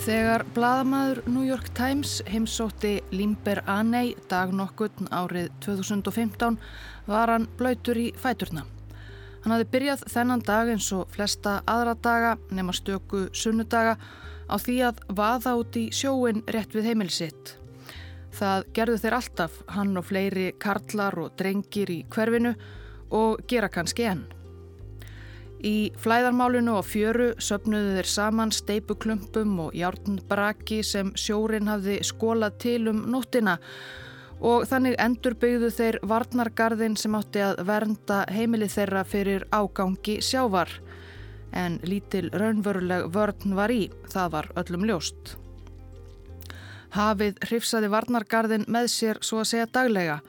Þegar bladamæður New York Times heimsótti Limber Aney dag nokkurn árið 2015 var hann blöytur í fæturna. Hann hafði byrjað þennan dag eins og flesta aðra daga nema stöku sunnudaga á því að vaða út í sjóin rétt við heimilisitt. Það gerðu þeir alltaf, hann og fleiri karlar og drengir í hverfinu og gera kannski enn. Í flæðarmálinu og fjöru söpnuðu þeir saman steipuklumpum og járnbraki sem sjórin hafði skólað til um nóttina og þannig endurbyggðu þeir varnargarðin sem átti að vernda heimili þeirra fyrir ágangi sjávar. En lítil raunveruleg vörn var í, það var öllum ljóst. Hafið hrifsaði varnargarðin með sér svo að segja daglega og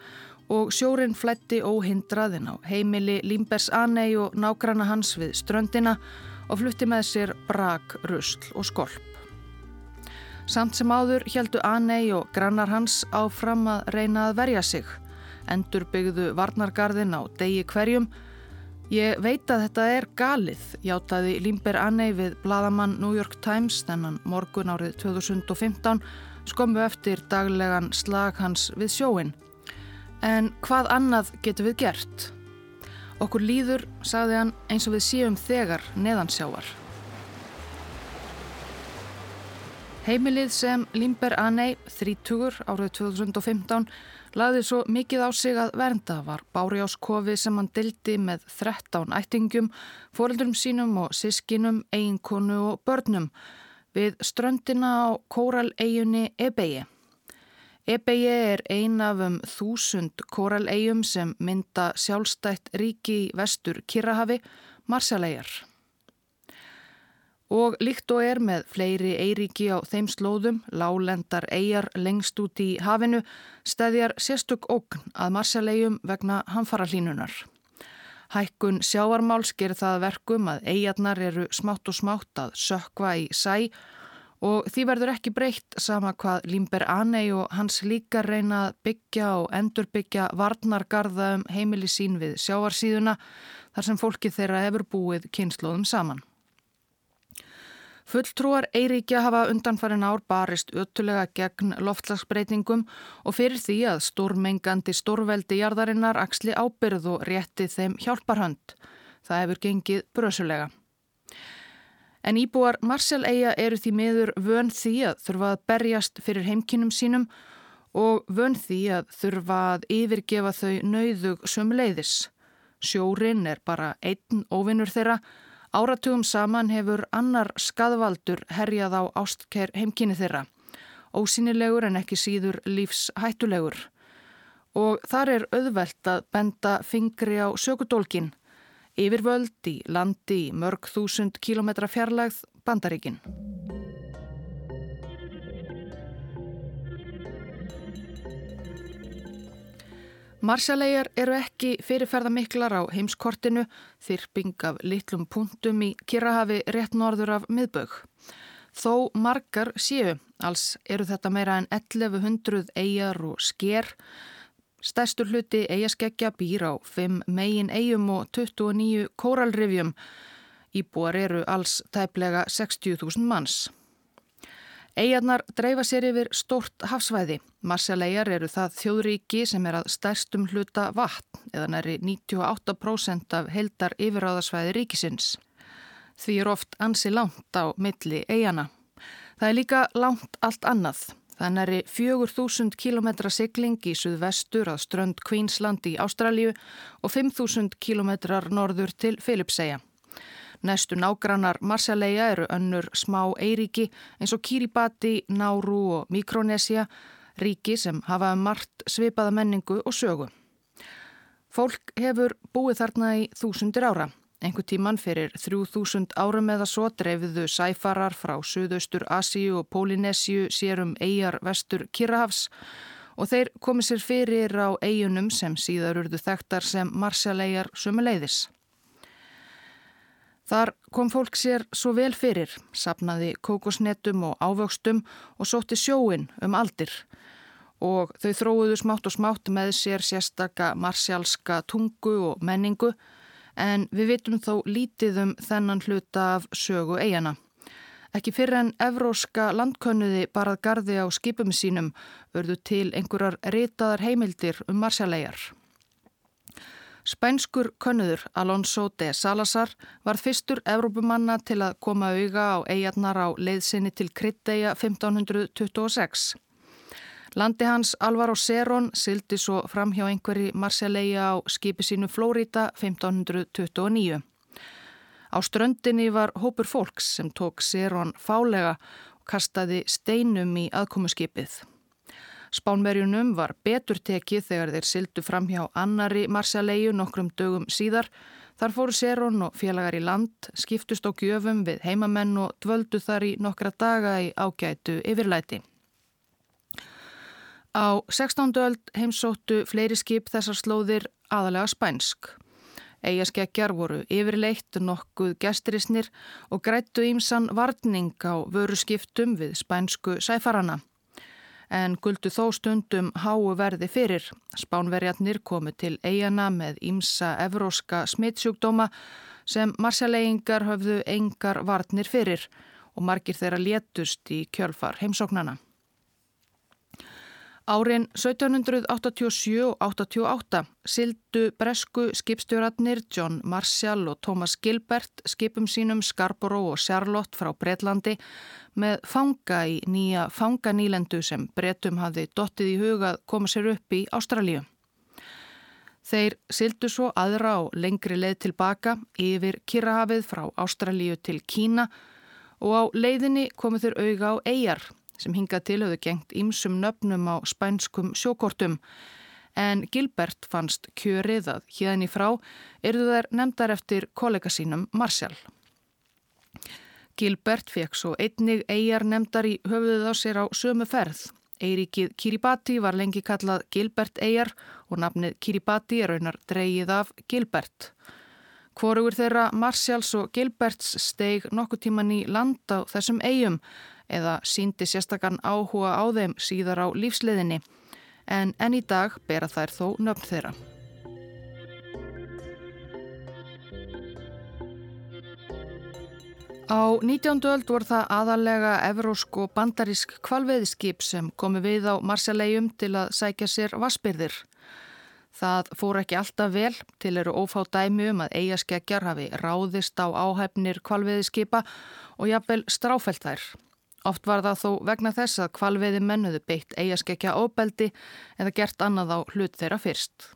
sjórin flætti óhindraðin á heimili Límbers Anei og nágranna hans við ströndina og flutti með sér brak, rusl og skolp. Samt sem áður heldu Anei og grannar hans áfram að reyna að verja sig. Endur byggðu varnargarðin á degi hverjum. Ég veit að þetta er galið, játaði Límber Anei við bladamann New York Times þennan morgun árið 2015 skommu eftir daglegan slag hans við sjóin. En hvað annað getur við gert? Okkur líður, sagði hann, eins og við séum þegar neðansjávar. Heimilið sem Limber Anei, 30 árið 2015, laði svo mikið á sig að vernda var Bárjáskofi sem hann dildi með 13 ættingum, fóreldurum sínum og sískinum, eiginkonu og börnum við ströndina á kóraleigunni Ebegi. Ebegi er ein af um þúsund kóralegjum sem mynda sjálfstætt ríki í vestur Kirrahafi, Marsalegjar. Og líkt og er með fleiri eiríki á þeim slóðum, lálendar eigjar lengst út í hafinu, stæðjar sérstök ógn að Marsalegjum vegna hamfara hlínunar. Hækkun sjávarmáls ger það verkum að eigjarnar eru smátt og smátt að sökva í sæ og því verður ekki breytt sama hvað Límber Anei og hans líka reyna að byggja og endurbyggja varnargarða um heimili sín við sjáarsíðuna þar sem fólki þeirra hefur búið kynnslóðum saman. Fulltrúar Eiríkja hafa undanfarin ár barist öttulega gegn loftlagsbreytingum og fyrir því að stórmengandi stórveldi jarðarinnar axli ábyrð og rétti þeim hjálparhönd. Það hefur gengið brösulega. En íbúar Marseille-eia eru því miður vön því að þurfa að berjast fyrir heimkinnum sínum og vön því að þurfa að yfirgefa þau nauðug sömuleiðis. Sjórin er bara einn óvinnur þeirra. Áratugum saman hefur annar skadvaldur herjað á ástker heimkinni þeirra. Ósynilegur en ekki síður lífshættulegur. Og þar er auðvelt að benda fingri á sökudólkinn Yfirvöld í landi í mörg þúsund kílometra fjarlægð Bandaríkin. Marsjalegar eru ekki fyrirferðamiklar á heimskortinu, þyrping af litlum punktum í Kirrahafi rétt norður af miðbögg. Þó margar séu, alls eru þetta meira en 1100 eigjar og sker, Stærstur hluti eigaskeggja býr á 5 megin eigum og 29 kóralrifjum. Íbúar eru alls tæplega 60.000 manns. Eigarnar dreifa sér yfir stort hafsvæði. Marsjalegar eru það þjóðríki sem er að stærstum hluta vatn eða næri 98% af heldar yfiráðasvæði ríkisins. Því er oft ansi langt á milli eigana. Það er líka langt allt annað. Þannig er 4.000 km sigling í suðvestur að strönd Queensland í Ástralju og 5.000 km norður til Filipsæja. Næstu nágrannar Marsalega eru önnur smá eiríki eins og Kiribati, Náru og Mikronesia, ríki sem hafa margt svipaða menningu og sögu. Fólk hefur búið þarna í þúsundir ára. Engu tíman fyrir 3000 árum eða svo dreifiðu sæfarar frá Suðaustur Asíu og Pólinesju sérum eigjar vestur Kirrahafs og þeir komið sér fyrir á eigunum sem síðar urðu þekktar sem Marsjallegar sumuleiðis. Þar kom fólk sér svo vel fyrir, sapnaði kókosnetum og ávöxtum og sótti sjóin um aldir og þau þróuðu smátt og smátt með sér sérstaka marsjalska tungu og menningu en við vitum þó lítið um þennan hluta af sögu eigana. Ekki fyrir en evróska landkönnuði barað gardi á skipum sínum örðu til einhverjar ritaðar heimildir um marsjalegar. Spænskur könnuður Alonso de Salazar var fyrstur Evrópumanna til að koma auga á eigarnar á leiðsynni til Krytteia 1526. Landi hans Alvaro Serón sildi svo fram hjá einhverji marsjalega á skipi sínu Flórida 1529. Á ströndinni var hópur fólks sem tók Serón fálega og kastaði steinum í aðkomuskipið. Spánverjunum var betur tekið þegar þeir sildu fram hjá annari marsjalegu nokkrum dögum síðar. Þar fóru Serón og félagar í land, skiptust á gjöfum við heimamenn og dvöldu þar í nokkra daga í ágætu yfirlæti. Á 16. öld heimsóttu fleiri skip þessar slóðir aðalega spænsk. Eigaskeggjar voru yfirleitt nokkuð gesturisnir og grættu ímsan varning á vöru skiptum við spænsku sæfarana. En guldu þó stundum háu verði fyrir. Spánverjarnir komu til eigana með ímsa evróska smittsjúkdóma sem marsjaleigingar höfðu engar varnir fyrir og margir þeirra létust í kjölfar heimsóknana. Árin 1787 og 88 sildu bresku skipstjóratnir John Marshall og Thomas Gilbert skipum sínum Scarborough og Charlotte frá Breitlandi með fanga í nýja fanganýlendu sem Breitum hafði dottið í hugað koma sér upp í Ástralíu. Þeir sildu svo aðra á lengri leið tilbaka yfir Kirrahafið frá Ástralíu til Kína og á leiðinni komu þeir auga á eigjar sem hingað til höfðu gengt ímsum nöfnum á spænskum sjókortum en Gilbert fannst kjörið að híðan í frá erðu þær nefndar eftir kollega sínum Marshall. Gilbert fekk svo einnig eigjar nefndar í höfuðuð á sér á sömu ferð. Eiríkið Kiribati var lengi kallað Gilbert eigjar og nafnið Kiribati er raunar dreyið af Gilbert. Hvorugur þeirra Marshalls og Gilberts steig nokkuð tíman í land á þessum eigum eða síndi sérstakann áhuga á þeim síðar á lífsleðinni en enn í dag bera þær þó nöfn þeirra. Á 19. öld voru það aðalega evrósk og bandarísk kvalveðiskip sem komi við á Marsjalegjum til að sækja sér vassbyrðir. Það fór ekki alltaf vel til eru ófá dæmi um að eigaskeggjar hafi ráðist á áhæfnir kvalveðiskipa og jafnvel stráfælt þær. Oft var það þó vegna þess að kvalveiði mennuðu beitt eigaskekja óbeldi eða gert annað á hlut þeirra fyrst.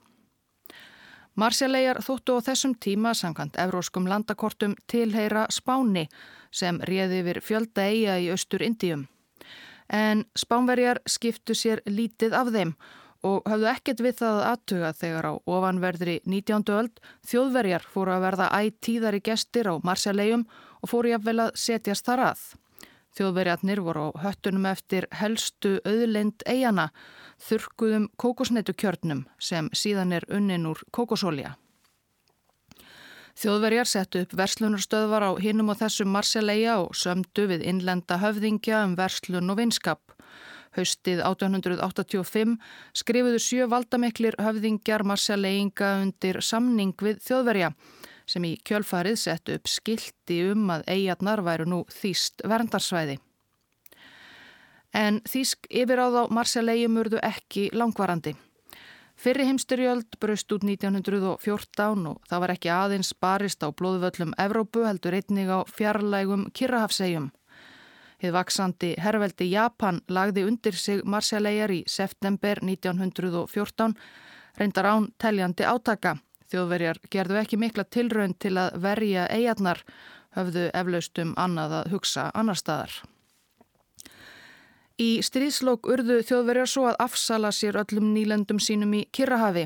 Marsjalegar þóttu á þessum tíma samkvæmt evróskum landakortum tilheyra Spáni sem réði yfir fjölda eiga í austur Indíum. En Spánverjar skiptu sér lítið af þeim og hafðu ekkert við það aðtuga þegar á ofanverðri 19. öld þjóðverjar fóru að verða ættíðari gestir á Marsjalegjum og fóru jafnvel að setjast þar að. Þjóðverjarnir voru á höttunum eftir helstu auðlind eigana, þurkuðum kókosneitukjörnum sem síðan er unnin úr kókosólja. Þjóðverjar settu upp verslunarstöðvar á hinnum og þessum marsjalega og sömdu við innlenda höfðingja um verslun og vinskap. Haustið 1885 skrifuðu sjö valdamiklir höfðingjar marsjaleiinga undir samning við þjóðverja sem í kjölfarið sett upp skildi um að eigarnar væru nú þýst verndarsvæði. En þýsk yfiráð á Marsjalegjum urðu ekki langvarandi. Fyrri heimstyrjöld braust út 1914 og það var ekki aðeins barist á blóðvöllum Evrópu heldur einnig á fjarlægum Kirrahafsegjum. Hið vaksandi herrveldi Japan lagði undir sig Marsjalegjar í september 1914 reyndar án teljandi átaka Þjóðverjar gerðu ekki mikla tilraun til að verja eigarnar, höfðu eflaustum annað að hugsa annar staðar. Í stríðslokk urðu þjóðverjar svo að afsala sér öllum nýlendum sínum í Kirrahafi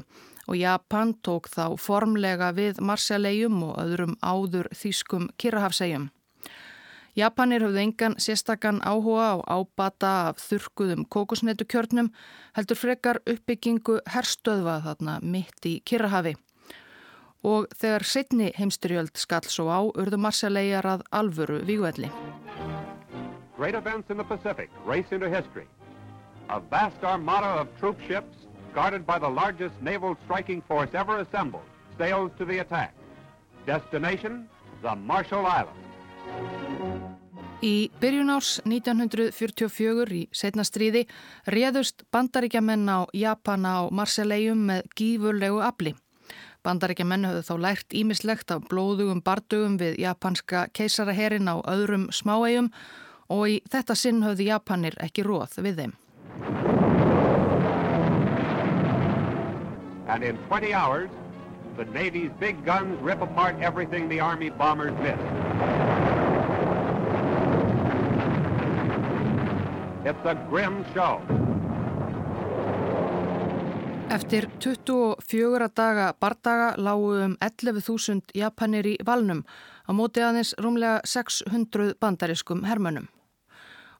og Japan tók þá formlega við Marsjalegjum og öðrum áður þýskum Kirrahafsegjum. Japanir höfðu engan sérstakann áhuga á ábata af þurkuðum kokosnetukjörnum heldur frekar uppbyggingu herstöðvað þarna mitt í Kirrahafi og þegar setni heimstyrjöld skall svo á urðu marsjalegjar að alvöru vígvelli. Great events in the Pacific race into history. A vast armada of troop ships guarded by the largest naval striking force ever assembled sails to the attack. Destination, the Marshall Islands. Í byrjun árs 1944 í setna stríði réðust bandaríkjamenn á Japana á Marseillejum með gífurlegu afli. Bandaríkjamenn höfðu þá lært ímislegt af blóðugum bardugum við japanska keisaraherin á öðrum smáegjum og í þetta sinn höfðu Japanir ekki róð við þeim. And in 20 hours the Navy's big guns rip apart everything the Army bombers missed. It's a grim show. Eftir 24 daga bardaga lágu um 11.000 Japanir í valnum á móti aðeins rúmlega 600 bandariskum hermönum.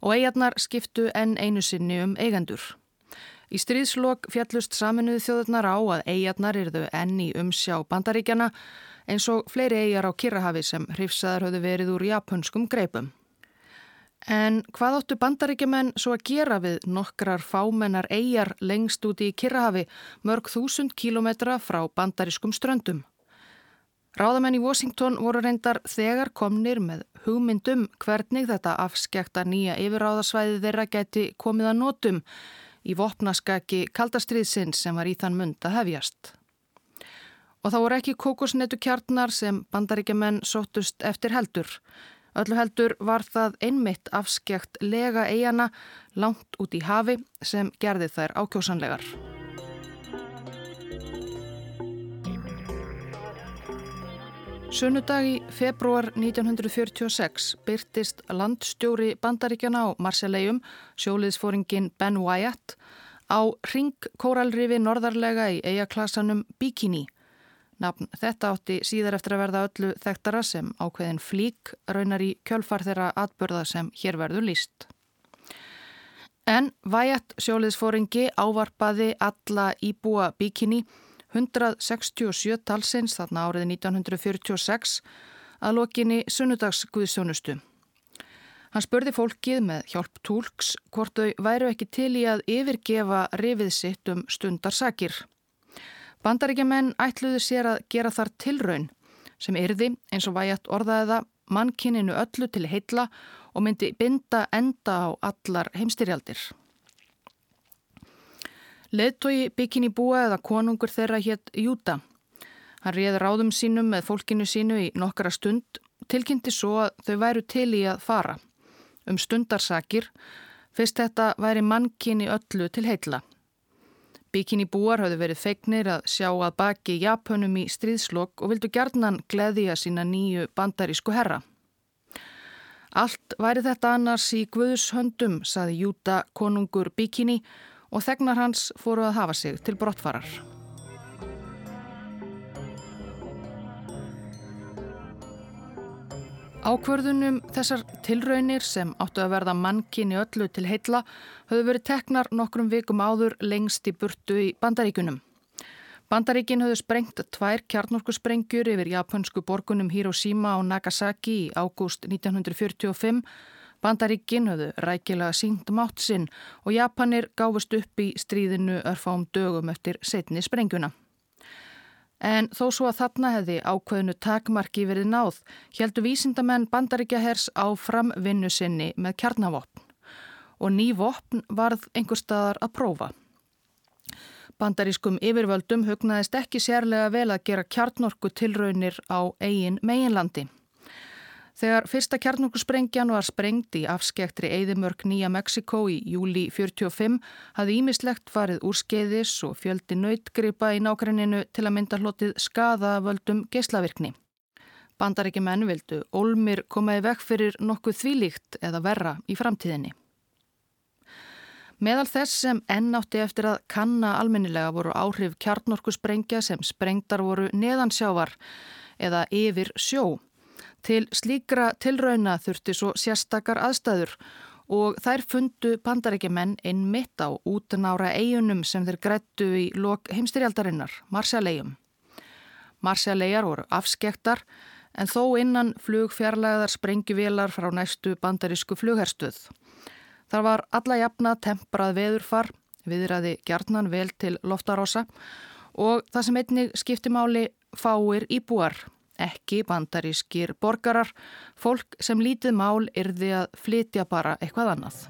Og eigarnar skiptu enn einu sinni um eigendur. Í stríðslokk fjallust saminuði þjóðurnar á að eigarnar yrðu enn í umsjá bandaríkjana eins og fleiri eigar á Kirrahafi sem hrifsaðar höfðu verið úr japanskum greipum. En hvað áttu bandaríkjumenn svo að gera við nokkrar fámennar eigjar lengst úti í Kirrahafi mörg þúsund kílometra frá bandarískum ströndum? Ráðamenn í Washington voru reyndar þegar komnir með hugmyndum hvernig þetta afskekta nýja yfirráðasvæði þeirra geti komið að nótum í vopnaskaki kaldastriðsins sem var í þann mund að hefjast. Og þá voru ekki kokosnetu kjarnar sem bandaríkjumenn sóttust eftir heldur. Öllu heldur var það einmitt afskjagt lega eigana langt út í hafi sem gerði þær ákjósanlegar. Sunnudag í februar 1946 byrtist landstjóri bandaríkjana á Marseillejum, sjóliðsfóringin Ben Wyatt, á ringkóralrifi norðarlega í eigaklasanum Bikini Nafn þetta átti síðar eftir að verða öllu þekktara sem ákveðin flík raunar í kjölfar þeirra atbörða sem hér verður líst. En Væjat sjóliðsfóringi ávarpaði alla íbúa bíkinni 167 talsins þarna árið 1946 að lokinni sunnudagsguðsjónustu. Hann spurði fólkið með hjálp tólks hvort þau væru ekki til í að yfirgefa rifið sitt um stundarsakir. Bandaríkjaman ætluðu sér að gera þar tilraun sem yrði, eins og vægjart orðaðiða, mannkininu öllu til heilla og myndi binda enda á allar heimstyrjaldir. Leðtói byggjini búa eða konungur þeirra hétt Júta. Hann réði ráðum sínum með fólkinu sínu í nokkara stund, tilkynnti svo að þau væru til í að fara. Um stundarsakir, fyrst þetta væri mannkini öllu til heilla. Bikini búar hafðu verið feignir að sjá að baki Japunum í stríðslokk og vildu gerðnan gleðja sína nýju bandarísku herra. Allt væri þetta annars í Guðs höndum, saði Júta konungur Bikini og þegnar hans fóru að hafa sig til brottfarar. Ákvörðunum þessar tilraunir sem áttu að verða mannkynni öllu til heitla höfðu verið teknar nokkrum vikum áður lengst í burtu í Bandaríkunum. Bandaríkin höfðu sprengt tvær kjarnorkusprengjur yfir japansku borgunum Hiroshima og Nagasaki í ágúst 1945. Bandaríkin höfðu rækilega sínt mátt sinn og Japanir gáfust upp í stríðinu örfám dögum eftir setni sprengjuna. En þó svo að þarna hefði ákveðinu takmarki verið náð, heldu vísindamenn bandaríkja hers á framvinnu sinni með kjarnavopn og ný vopn varð einhver staðar að prófa. Bandarískum yfirvöldum hugnaðist ekki sérlega vel að gera kjarnorku tilraunir á eigin meginlandi. Þegar fyrsta kjarnungusprengjan var sprengt í afskektri Eidimörk Nýja Mexiko í júli 45 hafði ímislegt farið úr skeiðis og fjöldi nautgripa í nákrenninu til að mynda hlotið skadaðavöldum geislavirkni. Bandaríki menn vildu Olmir komaði vekk fyrir nokkuð þvílíkt eða verra í framtíðinni. Meðal þess sem ennátti eftir að kanna almennilega voru áhrif kjarnorkusprengja sem sprengtar voru neðansjávar eða yfir sjó. Til slíkra tilrauna þurfti svo sérstakar aðstæður og þær fundu bandarækjumenn inn mitt á útnára eigunum sem þeir grættu í lok heimstyrjaldarinnar, Marsjallegum. Marsjallegar voru afskektar en þó innan flugfjarlæðar sprengjuvelar frá næstu bandarísku flugherstuð. Þar var alla jafna temprað veðurfar, viðræði gjarnan vel til loftarosa og það sem einnig skipti máli fáir íbúar ekki bandarískir borgarar, fólk sem lítið mál yrði að flytja bara eitthvað annað.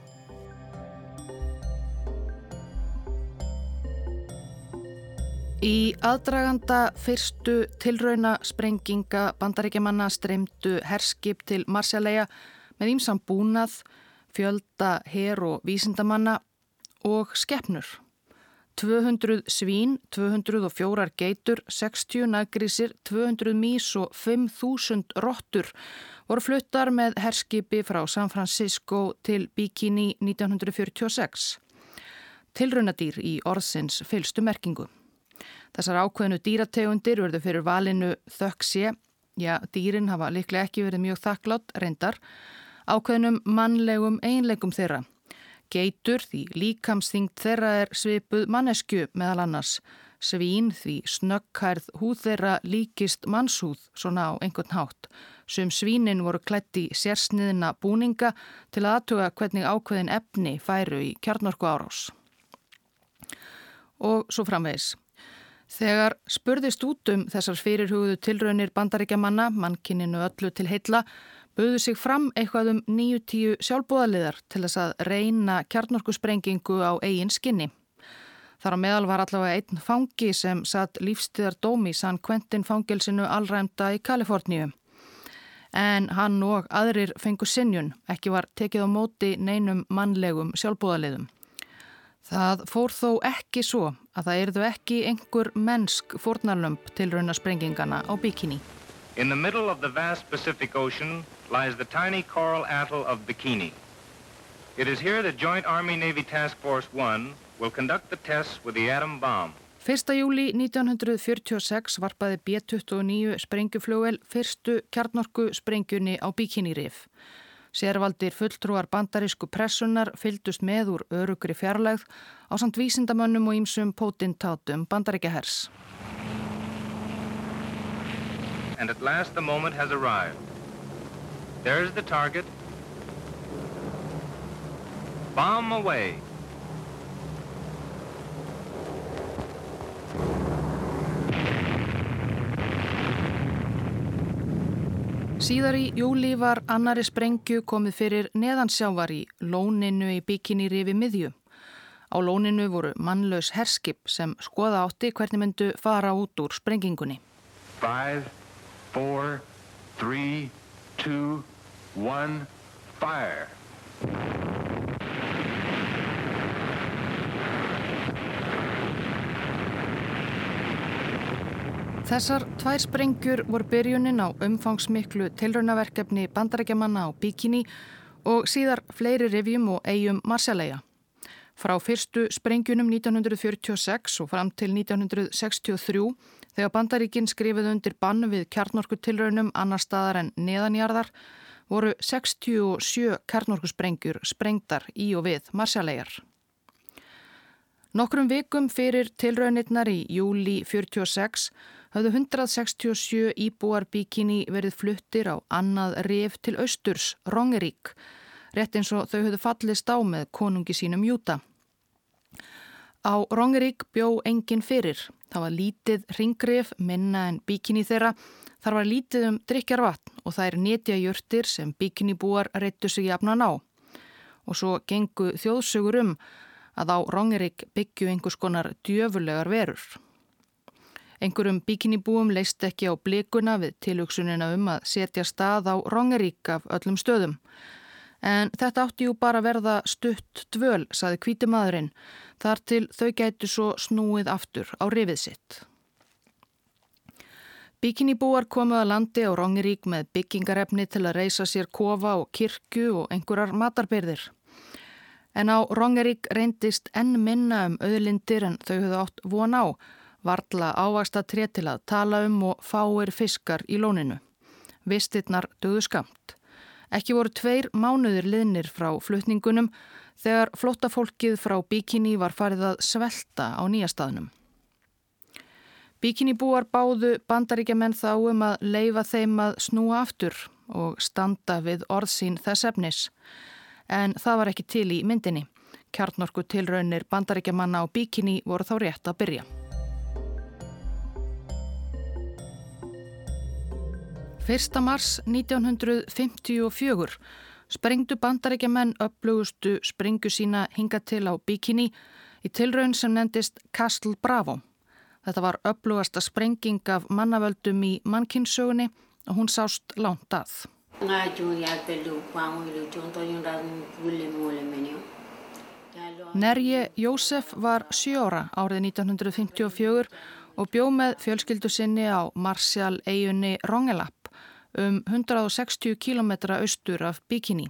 Í aðdraganda fyrstu tilrauna sprenginga bandaríkjamanna streymdu herskip til Marsjallega með ímsam búnað, fjölda, her og vísindamanna og skeppnur. 200 svín, 204 geitur, 60 nagrísir, 200 mís og 5.000 rottur voru fluttar með herskipi frá San Francisco til Bikini 1946. Tilraunadýr í orðsins fylstu merkingu. Þessar ákveðinu dýrategundir verður fyrir valinu þökksé, já dýrin hafa liklega ekki verið mjög þakklátt reyndar, ákveðinum mannlegum einlegum þeirra Geitur því líkamsþyngd þeirra er svipuð mannesku meðal annars. Svín því snögghærð húð þeirra líkist mannshúð svona á einhvern hátt. Sum svínin voru klætt í sérsniðina búninga til að aðtuga hvernig ákveðin efni færu í kjarnorku árás. Og svo framvegs. Þegar spurðist út um þessar fyrirhugðu tilraunir bandaríkjamanna, mannkininu öllu til heilla, buðu sig fram eitthvað um 9-10 sjálfbúðaliðar til þess að reyna kjarnorkusprengingu á eigin skinni. Þar á meðal var allavega einn fangi sem satt lífstíðar dómi sann Quentin fangilsinu allræmda í Kaliforníu. En hann og aðrir fengu sinjun, ekki var tekið á móti neinum mannlegum sjálfbúðaliðum. Það fór þó ekki svo að það erðu ekki einhver mennsk fórnarlömp til rauna sprengingana á bikini. In the middle of the vast Pacific Ocean lies the tiny coral atoll of Bikini. It is here that Joint Army-Navy Task Force 1 will conduct the tests with the atom bomb. 1. júli 1946 varpaði B-29 sprengjufljóvel fyrstu kjarnorku sprengjunni á Bikini-rif. Sérvaldir fulltrúar bandarísku pressunar fyldust með úr örugri fjarlægð á samt vísindamönnum og ímsum pótintátum bandaríkjahers. and at last the moment has arrived. There's the target. Bomb away. Síðar í júli var annari sprengju komið fyrir neðansjávar í lóninu í bikini rifi miðju. Á lóninu voru mannlaus herskip sem skoða átti hvernig myndu fara út úr sprengingunni. Five four, three, two, one, fire. Þessar tvær sprengjur voru byrjunin á umfangsmiklu tilraunaverkefni bandarækjamanna á Bikini og síðar fleiri revjum og eigum Marsjallega. Frá fyrstu sprengjunum 1946 og fram til 1963 Þegar bandaríkinn skrifið undir bann við kjarnorkutilraunum annar staðar en neðanjarðar voru 67 kjarnorkusprengjur sprengtar í og við Marsjallegar. Nokkrum vikum fyrir tilraunirnar í júli 46 hafðu 167 íbúar bíkinni verið fluttir á annað ref til austurs, Rongerík, rétt eins og þau höfðu fallist á með konungi sínum Júta. Á Rongerík bjó engin fyrir Það var lítið ringgrif, minna en bíkinni þeirra. Þar var lítið um drikjarvatn og það er netjajörtir sem bíkinnibúar reyttu sig jafnan á. Og svo gengu þjóðsugur um að á Rongerík byggju einhvers konar djöfulegar verur. Einhverjum bíkinnibúum leist ekki á blikuna við tilugsunina um að setja stað á Rongerík af öllum stöðum. En þetta átti jú bara verða stutt dvöl, saði kvítimaðurinn, þar til þau gætu svo snúið aftur á rifið sitt. Bíkinibúar komuð að landi á Rongirík með byggingarefni til að reysa sér kofa og kirkju og einhverjar matarbyrðir. En á Rongirík reyndist enn minna um auðlindir en þau höfðu átt von á, varla ávasta tré til að tala um og fáir fiskar í lóninu. Vistirnar döðu skamt. Ekki voru tveir mánuðir liðnir frá flutningunum þegar flóttafólkið frá Bikini var farið að svelta á nýjastaðnum. Bikini búar báðu bandaríkjaman þá um að leifa þeim að snúa aftur og standa við orðsín þess efnis. En það var ekki til í myndinni. Kjarnorku tilraunir bandaríkjamanna á Bikini voru þá rétt að byrja. 1. mars 1954 sprengdu bandaríkjaman upplugustu springu sína hinga til á Bikini í tilraun sem nefndist Castle Bravo. Þetta var upplugasta sprenging af mannavöldum í mannkynnssögunni og hún sást lánt að. Nerje Jósef var sjóra árið 1954 og bjóð með fjölskyldu sinni á Marcial eigunni Rongelap um 160 km austur af Bikini.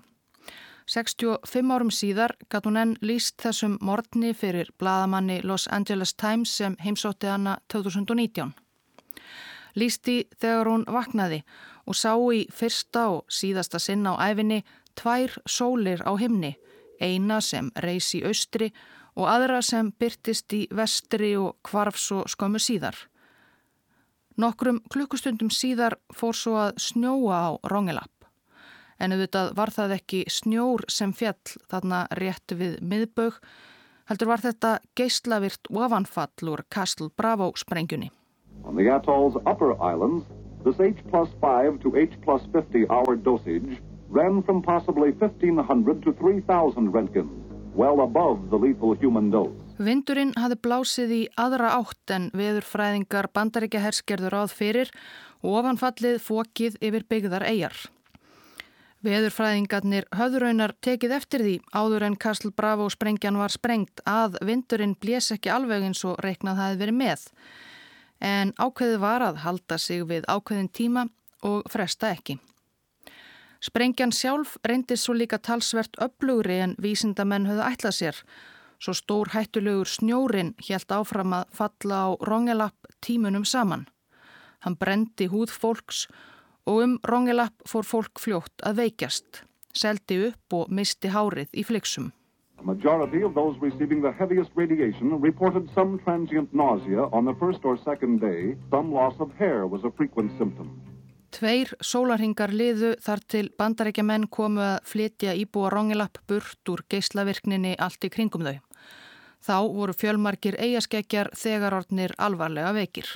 65 árum síðar gatt hún enn líst þessum morgni fyrir bladamanni Los Angeles Times sem heimsótti hana 2019. Lísti þegar hún vaknaði og sá í fyrsta og síðasta sinn á æfinni tvær sólir á himni, eina sem reys í austri og aðra sem byrtist í vestri og kvarfs og skömmu síðar. Nokkrum klukkustundum síðar fór svo að snjóa á Rongelap. En auðvitað var það ekki snjór sem fjall þarna rétt við miðbög, heldur var þetta geyslavirt ofanfall úr Castle Bravo sprengjunni. On the atoll's upper islands, this H plus 5 to H plus 50 hour dosage ran from possibly 1500 to 3000 Rentgens well above the lethal human dose. Vindurinn hafði blásið í aðra átt en veðurfræðingar bandaríkja herskerður áð fyrir og ofanfallið fókið yfir byggðar eigjar. Veðurfræðingarnir höfðuraunar tekið eftir því áður en Castle Bravo sprengjan var sprengt að vindurinn blés ekki alveg eins og reiknað hafi verið með. En ákveðið var að halda sig við ákveðin tíma og fresta ekki. Sprengjan sjálf reyndist svo líka talsvert upplugri en vísindamenn höfðu ætlað sér. Svo stór hættulegur snjórin helt áfram að falla á Rongelapp tímunum saman. Hann brendi húð fólks og um Rongelapp fór fólk fljótt að veikjast, seldi upp og misti hárið í flyksum. Tveir sólarhingar liðu þar til bandarækjaman komu að flytja íbúa Rongilapp burt úr geyslavirkninni allt í kringum þau. Þá voru fjölmarkir eigaskeggjar þegar orðnir alvarlega veikir.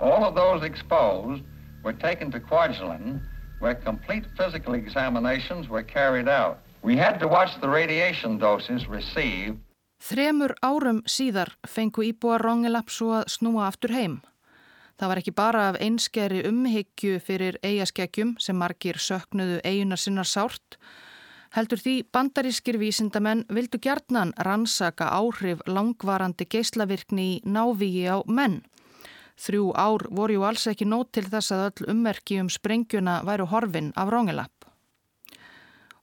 All of those exposed were taken to Kwajalein where complete physical examinations were carried out. We had to watch the radiation doses received. Þremur árum síðar fengu íbúa Rongilapp svo að snúa aftur heim. Það var ekki bara af einskeri umhyggju fyrir eigaskekkjum sem margir söknuðu eigunar sinnar sárt. Heldur því bandarískir vísindamenn vildu gjarnan rannsaka áhrif langvarandi geyslavirkni í návíi á menn. Þrjú ár voru ju alls ekki nót til þess að öll ummerki um sprengjuna væru horfin af Rongelap.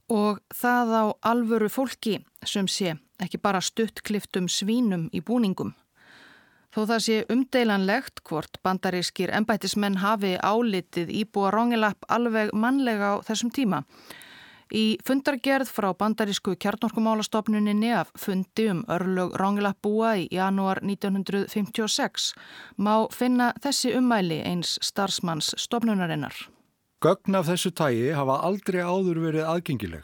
Og það á alvöru fólki sem sé ekki bara stuttklift um svínum í búningum. Þó það sé umdeilanlegt hvort bandarískir ennbættismenn hafi álitið íbúa Rongilapp alveg mannlega á þessum tíma. Í fundargerð frá bandarísku kjarnorkumálastofnuninni af fundi um örlög Rongilapp búa í janúar 1956 má finna þessi ummæli eins starfsmanns stofnunarinnar. Gögn af þessu tægi hafa aldrei áður verið aðgengileg.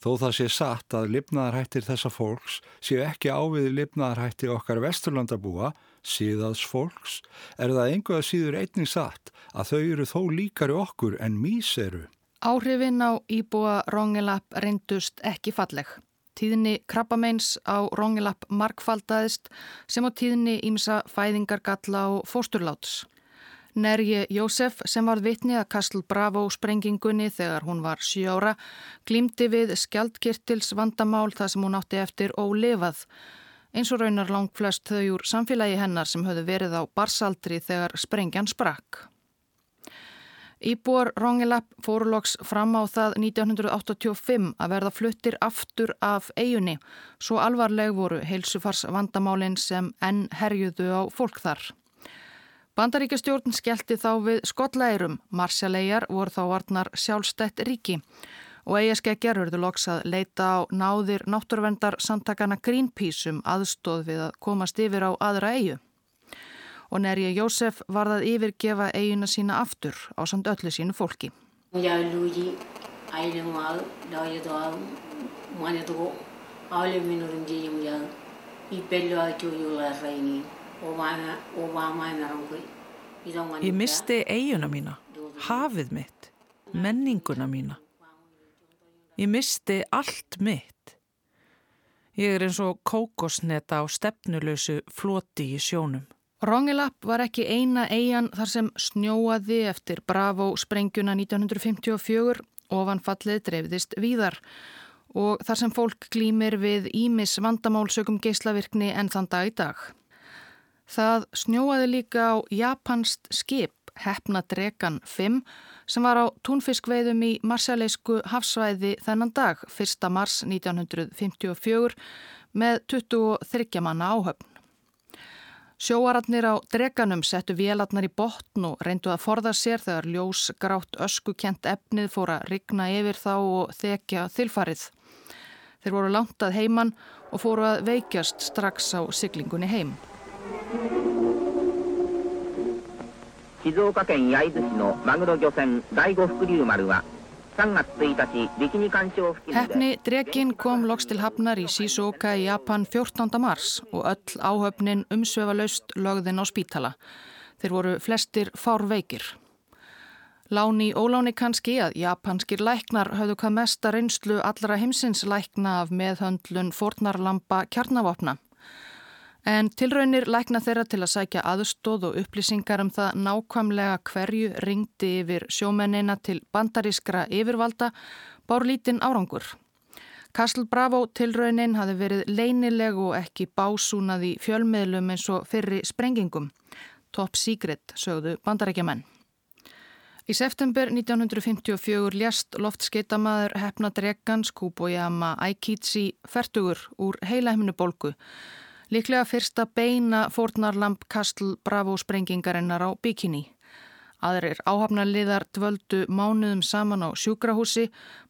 Þó það sé satt að lifnaðarhættir þessa fólks séu ekki ávið lifnaðarhætti okkar vesturlandabúa, síðaðs fólks, er það einhverja síður einning satt að þau eru þó líkari okkur en mís eru. Áhrifin á íbúa Rongelap reyndust ekki falleg. Tíðni krabbameins á Rongelap markfaldaðist sem á tíðni ímsa fæðingargalla og fósturláts. Nerje Jósef sem var vitni að Castle Bravo sprengingunni þegar hún var sjóra glýmdi við skjaldkirtils vandamál þar sem hún átti eftir ólefað. Eins og raunar lang flest þau úr samfélagi hennar sem höfðu verið á barsaldri þegar sprengjan sprakk. Íbúar Rongelap fóruloks fram á það 1985 að verða fluttir aftur af eigunni, svo alvarleg voru heilsufars vandamálinn sem enn herjuðu á fólk þar. Bandaríkjastjórn skellti þá við skotlærum, Marsjallegar voru þá varnar sjálfstætt ríki og eigaskeggjar verður loks að leita á náðir náttúruvendar samtakana Greenpeace um aðstóð við að komast yfir á aðra eigu. Og Nerja Jósef varðað yfirgefa eiguna sína aftur á samt öllu sínu fólki. Ég misti eiguna mína hafið mitt, menninguna mína. Ég misti allt mitt. Ég er eins og kókosneta á stefnulösu floti í sjónum. Rongelap var ekki eina eigan þar sem snjóaði eftir Bravo sprengjuna 1954 ofanfallið dreifðist víðar og þar sem fólk glýmir við Ímis vandamálsökum geislavirkni en þann dag í dag. Það snjóaði líka á japanst skip Hefnadregan 5 sem var á túnfiskveiðum í marsjaleisku hafsvæði þennan dag 1. mars 1954 með 23 manna áhöfn. Sjóararnir á dreganum settu vélarnar í botn og reyndu að forða sér þegar ljós grátt öskukent efnið fór að rigna yfir þá og þekja þilfarið. Þeir voru langt að heiman og fóru að veikjast strax á siglingunni heim. Shizuoka ken Yaizu-shi no Maguro-gyosen Daigo-fukuryu-maru wa Hefni dregin kom loks til hafnar í Shizuoka í Japan 14. mars og öll áhöfnin umsvefalaust lögðin á spítala. Þeir voru flestir fárveikir. Láni óláni kannski að japanskir læknar hafðu hvað mesta reynslu allra heimsins lækna af meðhöndlun fornarlampa kjarnavapna. En tilraunir lækna þeirra til að sækja aðstóð og upplýsingar um það nákvæmlega hverju ringdi yfir sjómennina til bandarískra yfirvalda bár lítinn árangur. Castle Bravo tilraunin hafi verið leinileg og ekki básúnað í fjölmiðlum eins og fyrri sprengingum. Top secret, sögðu bandarækjamenn. Í september 1954 ljast loftskeitamæður hefna Dregans Kubojama Aikichi fertugur úr heilaheiminu bólgu Líklega fyrsta beina fórnarlamp Kastl Bravo sprengingarinnar á Bikini. Aðrir áhafnarliðar dvöldu mánuðum saman á sjúkrahúsi,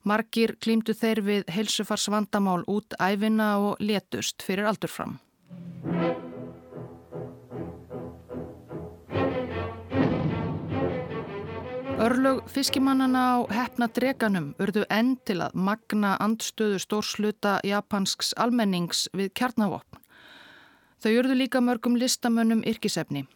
margir klímdu þeir við heilsufarsvandamál út æfina og letust fyrir aldurfram. Örlög fiskimannana á hefna dreganum urðu enn til að magna andstöðu stórsluta japansks almennings við kjarnavopn. Þau urðu líka mörgum listamönnum yrkisefni.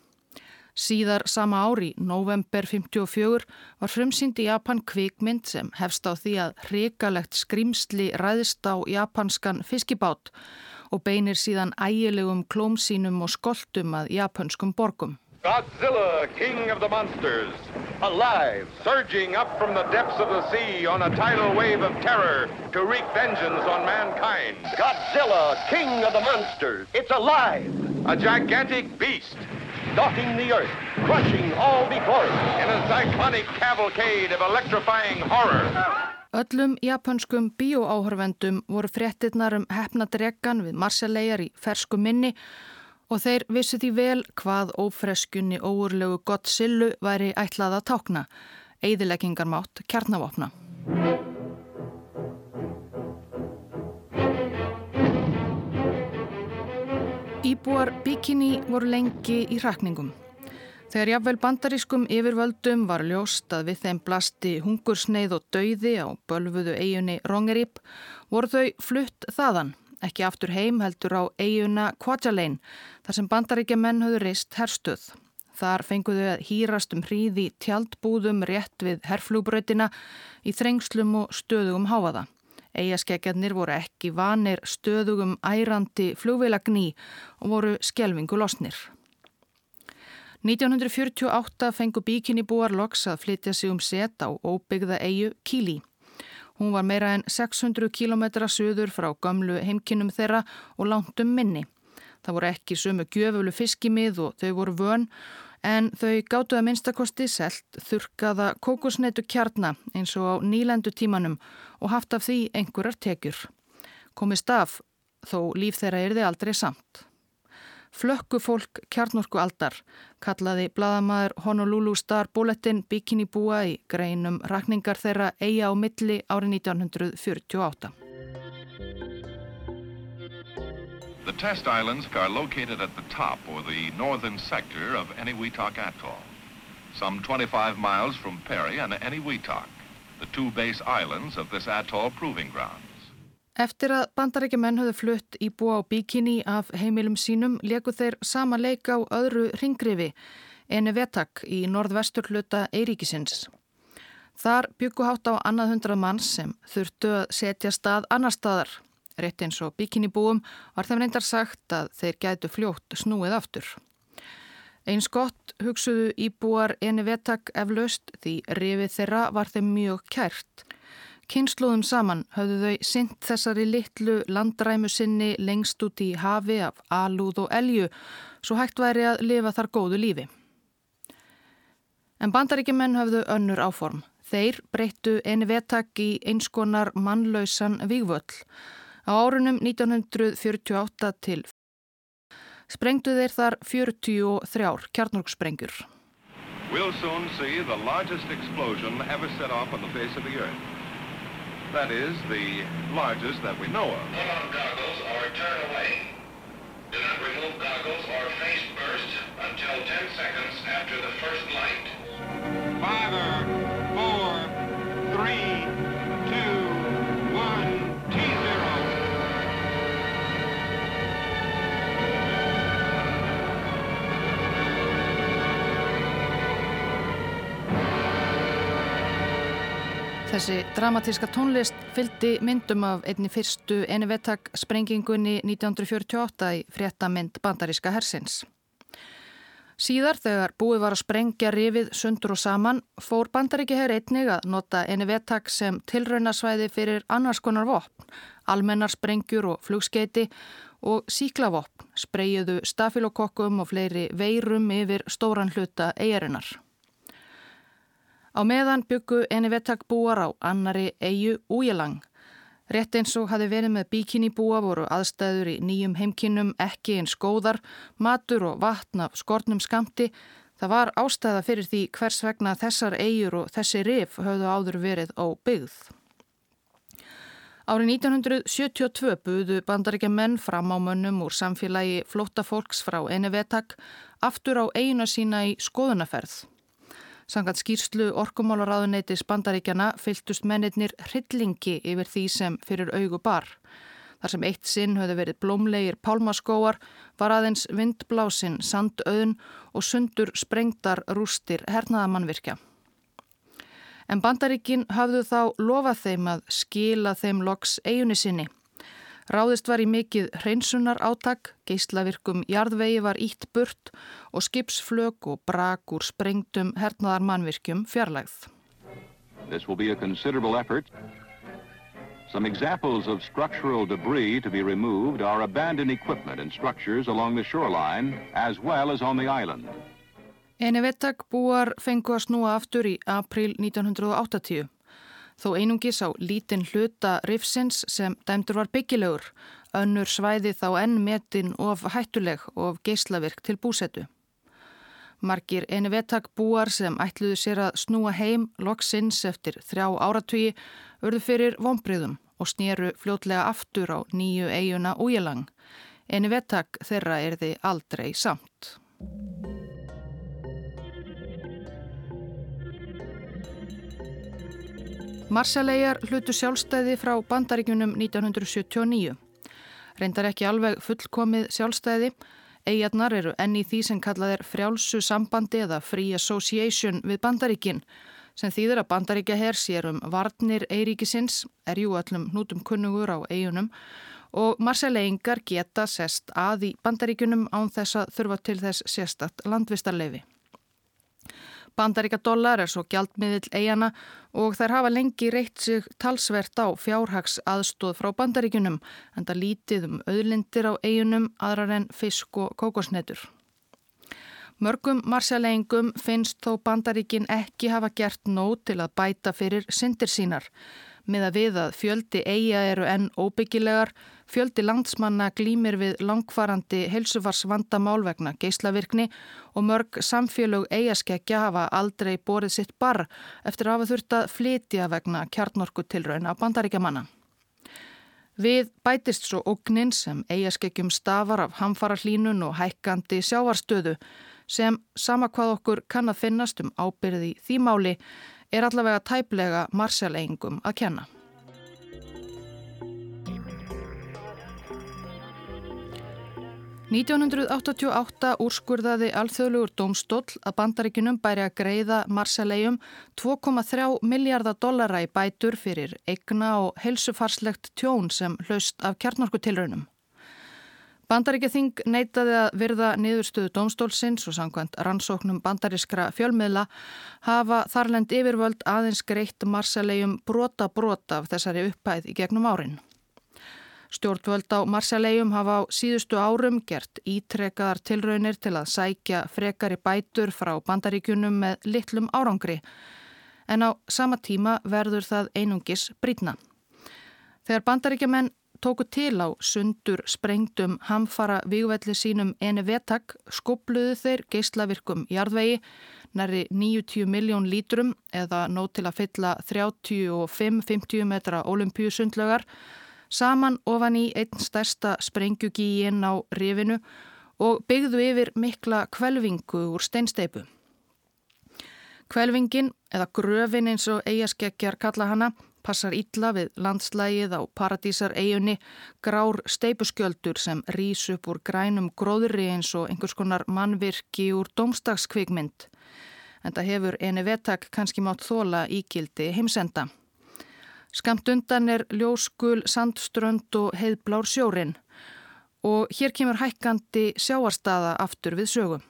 Síðar sama ári, november 54, var frumsýnd í Japan kvikmynd sem hefst á því að hrikalegt skrimsli ræðist á japanskan fiskibát og beinir síðan ægilegum klómsínum og skoltum að japanskum borgum. Godzilla, king of the monsters, alive, surging up from the depths of the sea on a tidal wave of terror to wreak vengeance on mankind. Godzilla, king of the monsters, it's alive! A gigantic beast, stalking the earth, crushing all before it. In a cyclonic cavalcade of electrifying horror. Öllum japanskum bíóáhörvendum voru fréttinnar um hefnadregan við Marseillegar í fersku minni og þeir vissu því vel hvað ófreskunni óurlegu gott sillu væri ætlað að tákna, eigðileggingarmátt kjarnavopna. Íbúar bikini voru lengi í rakningum. Þegar jafnvel bandarískum yfirvöldum var ljóst að við þeim blasti hungursneið og dauði á bölfuðu eiginni Rongerip voru þau flutt þaðan ekki aftur heim heldur á eiguna Kwajalein þar sem bandaríkja menn höfðu reist herstuð. Þar fenguðu að hýrast um hríði tjaldbúðum rétt við herflúbröðina í þrengslum og stöðugum háfaða. Eigaskeggjarnir voru ekki vanir stöðugum ærandi flugveilagní og voru skjelvingu losnir. 1948 fengu bíkinni búar loks að flytja sig um set á óbyggða eigu Kíli. Hún var meira en 600 km söður frá gamlu heimkinnum þeirra og langt um minni. Það voru ekki sömu gjöfulu fiskimið og þau voru vön en þau gáttu að minnstakosti selt þurkaða kokosneitu kjarnar eins og á nýlendu tímanum og haft af því einhverjar tekjur. Komist af þó líf þeirra er þið aldrei samt. Flökkufólk kjarnorku aldar kallaði bladamæður Honolulu Star Bulletin bikini búa í greinum rakningar þeirra eiga á milli árið 1948. The test islands are located at the top or the northern sector of Eniwetok Atoll, some 25 miles from Perry and Eniwetok, the two base islands of this atoll proving ground. Eftir að bandarækjumenn höfðu flutt í búa á bikini af heimilum sínum leku þeir sama leika á öðru ringrifi eni vetak í norðvestur hluta Eiríkisins. Þar byggu hátt á annað hundrað manns sem þurftu að setja stað annar staðar. Rétt eins og bikinibúum var þeim reyndar sagt að þeir gætu fljótt snúið aftur. Eins gott hugsuðu íbúar eni vetak eflaust því rifið þeirra var þeim mjög kært. Kynnslóðum saman höfðu þau synt þessari litlu landræmu sinni lengst út í hafi af alúð og elju svo hægt væri að lifa þar góðu lífi. En bandaríkjumenn höfðu önnur áform. Þeir breyttu eni vetak í einskonar mannlausan vígvöll. Á árunum 1948 til sprengdu þeir þar 43 kjarnorksprengjur. We'll soon see the largest explosion ever set off on the face of the earth. That is, the largest that we know of. Put on goggles or turn away. Do not remove goggles or face burst until 10 seconds after the first light. Five, four, three, Þessi dramatíska tónlist fyldi myndum af einni fyrstu Enivetak sprengingunni 1948 í fréttamind bandaríska hersins. Síðar þegar búið var að sprengja rifið sundur og saman fór bandaríki herr einnig að nota Enivetak sem tilraunasvæði fyrir annars konar vopn, almennar sprengjur og flugskeiti og síklavopn spreyjuðu stafilokokkum og fleiri veirum yfir stóran hluta eigarinnar. Á meðan byggu eni vettak búar á annari eigu Újelang. Rétt eins og hafi verið með bíkinni búa voru aðstæður í nýjum heimkinnum ekki eins góðar, matur og vatn af skortnum skamti. Það var ástæða fyrir því hvers vegna þessar eigur og þessi rif höfðu áður verið á byggð. Árið 1972 buðu bandaríkja menn fram á mönnum úr samfélagi flóttafólks frá Enevetak aftur á eiguna sína í skoðunaferð. Sangat skýrslu orkumálaráðuneytis bandaríkjana fyltust mennirnir hryllingi yfir því sem fyrir augu bar. Þar sem eitt sinn höfðu verið blómlegir pálmaskóar var aðeins vindblásinn, sandauðn og sundur sprengtar rústir hernaðamannvirkja. En bandaríkin hafðu þá lofað þeim að skila þeim loks eiginni sinni. Ráðist var í mikið hreinsunar átak, geyslavirkum jarðvegi var ítt burt og skipsflög og brak úr sprengtum hernaðar mannvirkjum fjarlægð. This will be a considerable effort. Some examples of structural debris to be removed are abandoned equipment and structures along the shoreline as well as on the island. Eni vettak búar fengu að snúa aftur í april 1980. Þó einungis á lítinn hluta rifsins sem dæmdur var byggilegur, önnur svæði þá enn metin of hættuleg og geyslavirk til búsetu. Margir eini vettak búar sem ætluðu sér að snúa heim loksins eftir þrjá áratugi urðu fyrir vonbriðum og snýru fljótlega aftur á nýju eiguna újelang. Eini vettak þeirra er þið aldrei samt. Marsjallegar hlutu sjálfstæði frá bandaríkunum 1979. Reyndar ekki alveg fullkomið sjálfstæði. Eigarnar eru enni því sem kallað er frjálsu sambandi eða free association við bandaríkin sem þýðir að bandaríkja her sér um varnir eiríkisins, er jú allum nútum kunnugur á eigunum og marsjallegingar geta sest að í bandaríkunum án þess að þurfa til þess sérstatt landvistarleifi. Bandaríka dólar er svo gjaldmiðill eigana og þær hafa lengi reitt sig talsvert á fjárhags aðstóð frá bandaríkunum en það lítið um auðlindir á eigunum aðrar en fisk og kókosnetur. Mörgum marsjaleingum finnst þó bandaríkin ekki hafa gert nót til að bæta fyrir syndir sínar með að við að fjöldi eiga eru enn óbyggilegar, fjöldi landsmanna glýmir við langvarandi helsufars vegna geyslavirkni og mörg samfélög eigaskeggja hafa aldrei borið sitt barr eftir að hafa þurft að flytja vegna kjarnorku tilraun á bandaríkjamanna. Við bætist svo ógnin sem eigaskeggjum stafar af hamfara hlínun og hækkandi sjávarstöðu sem sama hvað okkur kann að finnast um ábyrði þýmáli er allavega tæplega marsjaleingum að kenna. 1988 úrskurðaði alþjóðlugur dómstól að bandaríkunum bæri að greiða Marseilleum 2,3 miljardar dollara í bætur fyrir eigna og helsufarslegt tjón sem hlaust af kjarnorkutilraunum. Bandaríkjathing neytaði að virða niðurstöðu dómstólsins og sangkvæmt rannsóknum bandarískra fjölmiðla hafa þarlend yfirvöld aðeins greitt Marseilleum brota brota af þessari upphæð í gegnum árin. Stjórnvöld á Marsjalegjum hafa á síðustu árum gert ítrekkaðar tilraunir til að sækja frekari bætur frá bandaríkunum með litlum árangri en á sama tíma verður það einungis brýtna. Þegar bandaríkjumenn tóku til á sundur sprengdum hamfara vígvelli sínum eni vetak skobluðu þeir geyslavirkum jarðvegi næri 90 miljón lítrum eða nót til að fylla 35-50 metra olimpíusundlögar saman ofan í einn stærsta sprengjugíin á rifinu og byggðu yfir mikla kvelvingu úr steinsteipu. Kvelvingin, eða gröfin eins og eigaskeggjar kalla hana, passar ítla við landslægið á Paradísar eigunni, grár steipuskjöldur sem rýs upp úr grænum gróðri eins og einhvers konar mannvirki úr domstagskvikmynd. En það hefur eni vetak kannski mátt þóla íkildi heimsenda. Skamt undan er ljóskul, sandströnd og heiðblár sjórin og hér kemur hækkandi sjáarstaða aftur við sögum.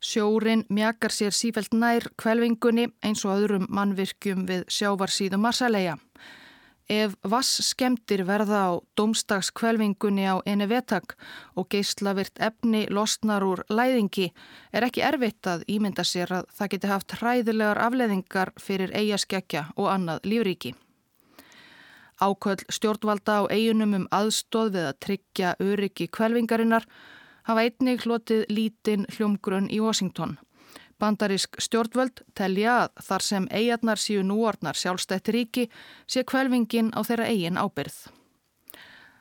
Sjórin mjakar sér sífælt nær kvelvingunni eins og öðrum mannvirkjum við sjávarsíðu Marsalega. Ef vass skemdir verða á domstagskvelvingunni á eni vetak og geyslavirt efni losnar úr læðingi er ekki erfitt að ímynda sér að það geti haft hræðilegar afleðingar fyrir eigaskeggja og annað lífríki. Áköll stjórnvalda á eigunum um aðstóð við að tryggja öryggi kvelvingarinnar hafa einnig hlotið lítinn hljómgrunn í Washington. Bandarísk stjórnvöld telja að þar sem eigarnar síu núordnar sjálfstætt ríki sé kvelvingin á þeirra eigin ábyrð.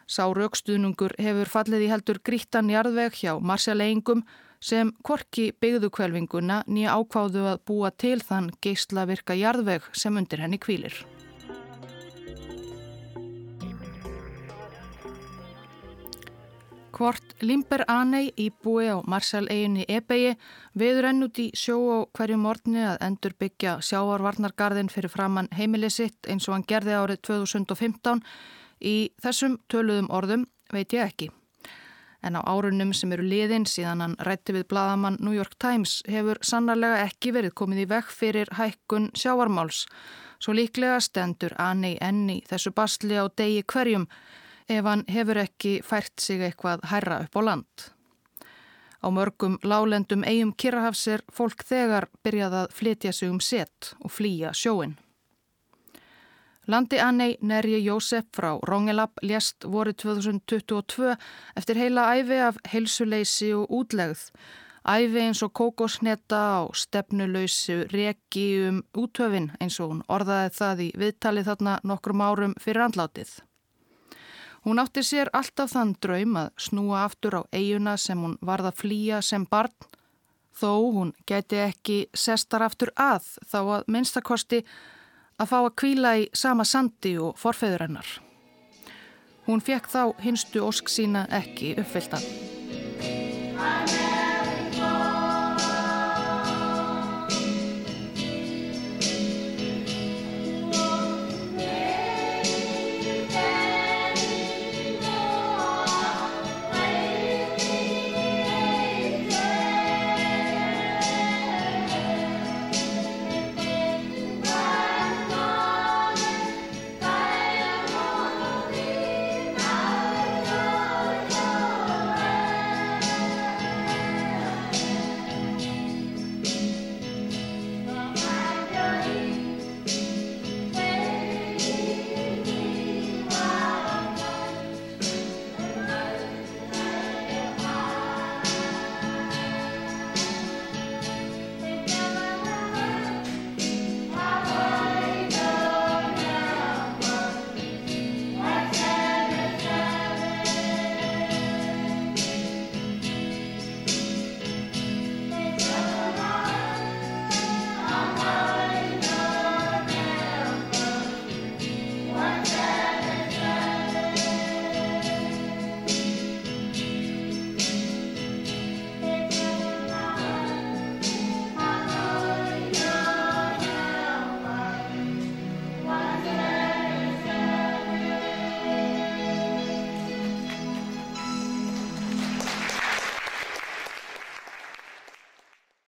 Sá raukstuðnungur hefur fallið í heldur grítan jarðveg hjá marsjaleingum sem korki byggðu kvelvinguna nýja ákváðu að búa til þann geysla virka jarðveg sem undir henni kvílir. Hvort Limber Anei íbúi á Marshall-eiginni Ebegi veður enn út í sjó á hverju morgni að endur byggja sjáarvarnargarðin fyrir framann heimili sitt eins og hann gerði árið 2015 í þessum töluðum orðum veit ég ekki. En á árunum sem eru liðin síðan hann rætti við bladamann New York Times hefur sannarlega ekki verið komið í vekk fyrir hækkun sjáarmáls. Svo líklega stendur Anei enni þessu basli á degi hverjum ef hann hefur ekki fært sig eitthvað herra upp á land. Á mörgum lálendum eigum Kirrahafs er fólk þegar byrjað að flytja sig um set og flýja sjóin. Landi Annei Nerji Jósef frá Rongelab lést voru 2022 eftir heila æfi af heilsuleysi og útlegð. Æfi eins og kókosneta á stefnuleysu reki um útöfin eins og hún orðaði það í viðtalið þarna nokkrum árum fyrir andlátið. Hún átti sér alltaf þann draum að snúa aftur á eiguna sem hún varða að flýja sem barn, þó hún geti ekki sestar aftur að þá að minnstakosti að fá að kvíla í sama sandi og forfeður hennar. Hún fekk þá hinstu ósk sína ekki uppfylta.